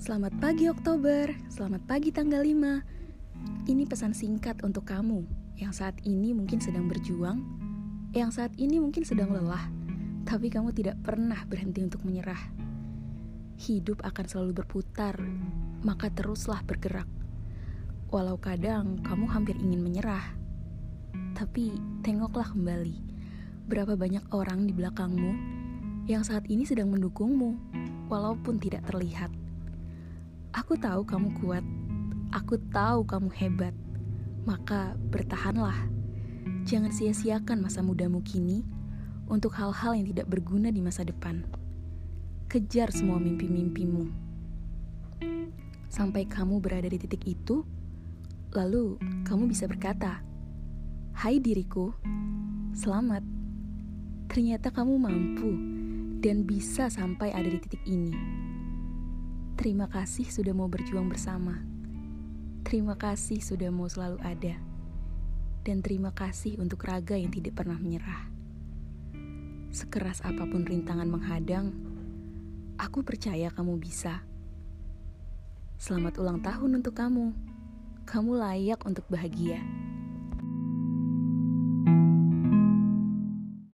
Selamat pagi Oktober, selamat pagi tanggal 5 Ini pesan singkat untuk kamu Yang saat ini mungkin sedang berjuang Yang saat ini mungkin sedang lelah Tapi kamu tidak pernah berhenti untuk menyerah. Hidup akan selalu berputar Maka teruslah bergerak. Walau kadang kamu hampir ingin menyerah Tapi tengoklah kembali Berapa banyak orang di belakangmu Yang saat ini sedang mendukungmu Walaupun tidak terlihat Aku tahu kamu kuat. Aku tahu kamu hebat. Maka bertahanlah. Jangan sia-siakan masa mudamu kini untuk hal-hal yang tidak berguna di masa depan. Kejar semua mimpi-mimpimu. Sampai kamu berada di titik itu, lalu kamu bisa berkata, "Hai diriku, selamat. Ternyata kamu mampu dan bisa sampai ada di titik ini." Terima kasih sudah mau berjuang bersama. Terima kasih sudah mau selalu ada. Dan terima kasih untuk raga yang tidak pernah menyerah. Sekeras apa pun rintangan menghadang, aku percaya kamu bisa. Selamat ulang tahun untuk kamu. Kamu layak untuk bahagia.